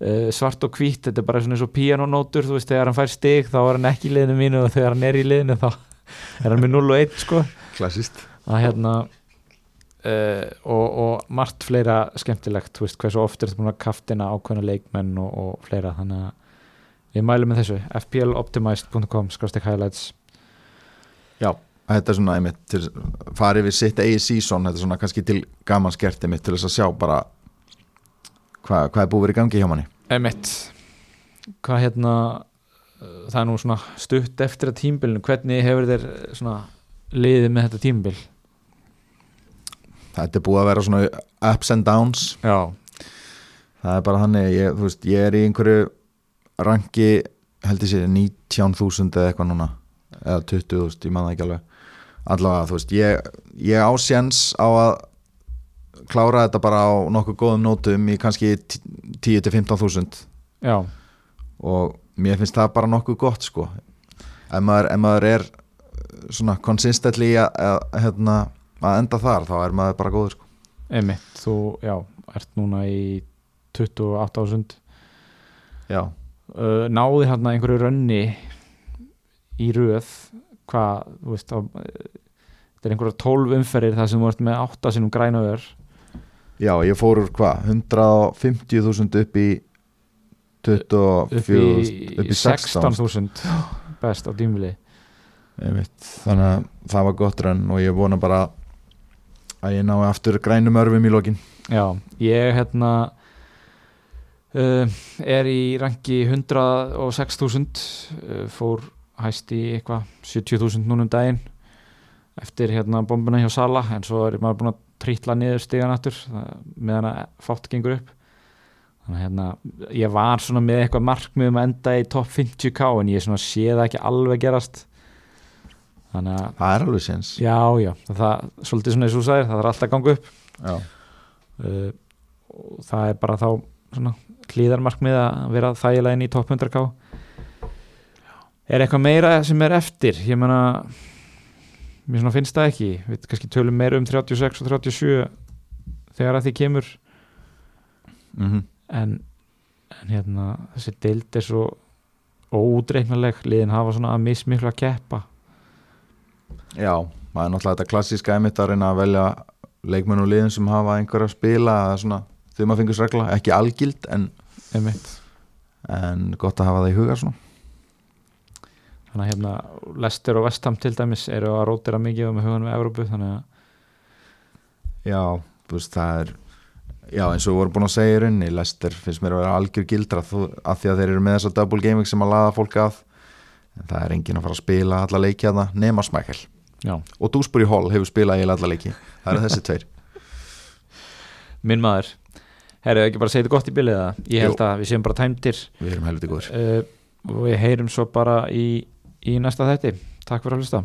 uh, svart og hvít þetta er bara svona eins og pianonótur þú veist þegar hann fær stig þá er hann ekki í liðinu mínu og þegar hann er í liðinu þá er hann með 0 og 1 sko. Klassist að hérna uh, og, og margt fleira skemmtilegt, þú veist, hversu oft er þetta búin að kaftina ákveðna leikmenn og, og fleira þannig að við mælum með þessu. fploptimized.com skrástek highlights. Já, þetta er svona einmitt til, farið við sitt eigi season þetta er svona kannski til gaman skerti mitt til þess að sjá bara hvað hva er búið verið gangi hjá manni. Emitt hvað hérna það er nú svona stutt eftir að tímbilinu hvernig hefur þér svona liðið með þetta tímbil þetta er búið að vera svona ups and downs. Já, það er bara þannig, ég, veist, ég er í einhverju rangi held ég sé 19.000 eða eitthvað núna eða 20.000, ég man það ekki alveg. Allavega, þú veist, ég, ég ásjens á að klára þetta bara á nokkuð góðum nótum í kannski 10-15.000 já, og mér finnst það bara nokkuð gott sko. Ef maður, ef maður er svona consistently að, að, hérna, að enda þar þá er maður bara góður sko. emitt þú, já, ert núna í 28.000 já, uh, náði hann einhverju rönni í röð hvað, þú veist á, uh, þetta er einhverja 12 umferðir þar sem þú ert með 8 sinum grænaður já, ég fór úr hvað 150.000 upp í 24 upp í, upp í 16 16.000 best á dýmvili þannig að það var gott rönn og ég vona bara að ég nái aftur grænum örfum í lokin. Já, ég hérna uh, er í rangi 106.000 uh, fór hæst í eitthvað 70.000 núna um daginn eftir hérna bombuna hjá Sala en svo er maður búin að trítla niður stigan aftur meðan að fátt gengur upp. Þannig að hérna ég var svona með eitthvað markmið um að enda í topp 50k en ég svona sé það ekki alveg gerast. að það er alveg séns. Já já, það, svolítið svona eins og þú sagðir það er alltaf að ganga upp. Uh, og það er bara þá svona hlýðarmarkmið að vera þægilega inn í topp 100k er eitthvað meira sem er eftir? Ég meina mér svona finnst það ekki. Við kannski tölum meira um 36 og 37 þegar að því kemur. Mm en, en hérna þessi deild er svo óútreiknaleg liðin hafa svona að mismikla að keppa Já, það er náttúrulega þetta klassíska einmitt að reyna að velja leikmenn og liðin sem hafa einhver að spila eða svona þegar maður fengur regla, ekki algild en, en gott að hafa það í huga svona. Þannig að hérna Lester og Vestham til dæmis eru að rótira mikið með hugan við Evrópu þannig að Já, þú veist, það er Já, eins og við vorum búin að segja í rauninni Lester finnst mér að vera algjör gildra að því að þeir eru með þessa double gaming sem að laða fólk að. En það er enginn að fara að spila alla leiki að það nema Smækkel já, og Dúsbury Hall hefur spilað í alla leiki. Það eru þessi tveir. Minn maður. Herru ekki bara segja þetta gott í bylið það ég held Jú. að við séum bara tæmdir. Við erum helviti góður uh, og við heyrum svo bara í, í næsta þætti. Takk fyrir að hlusta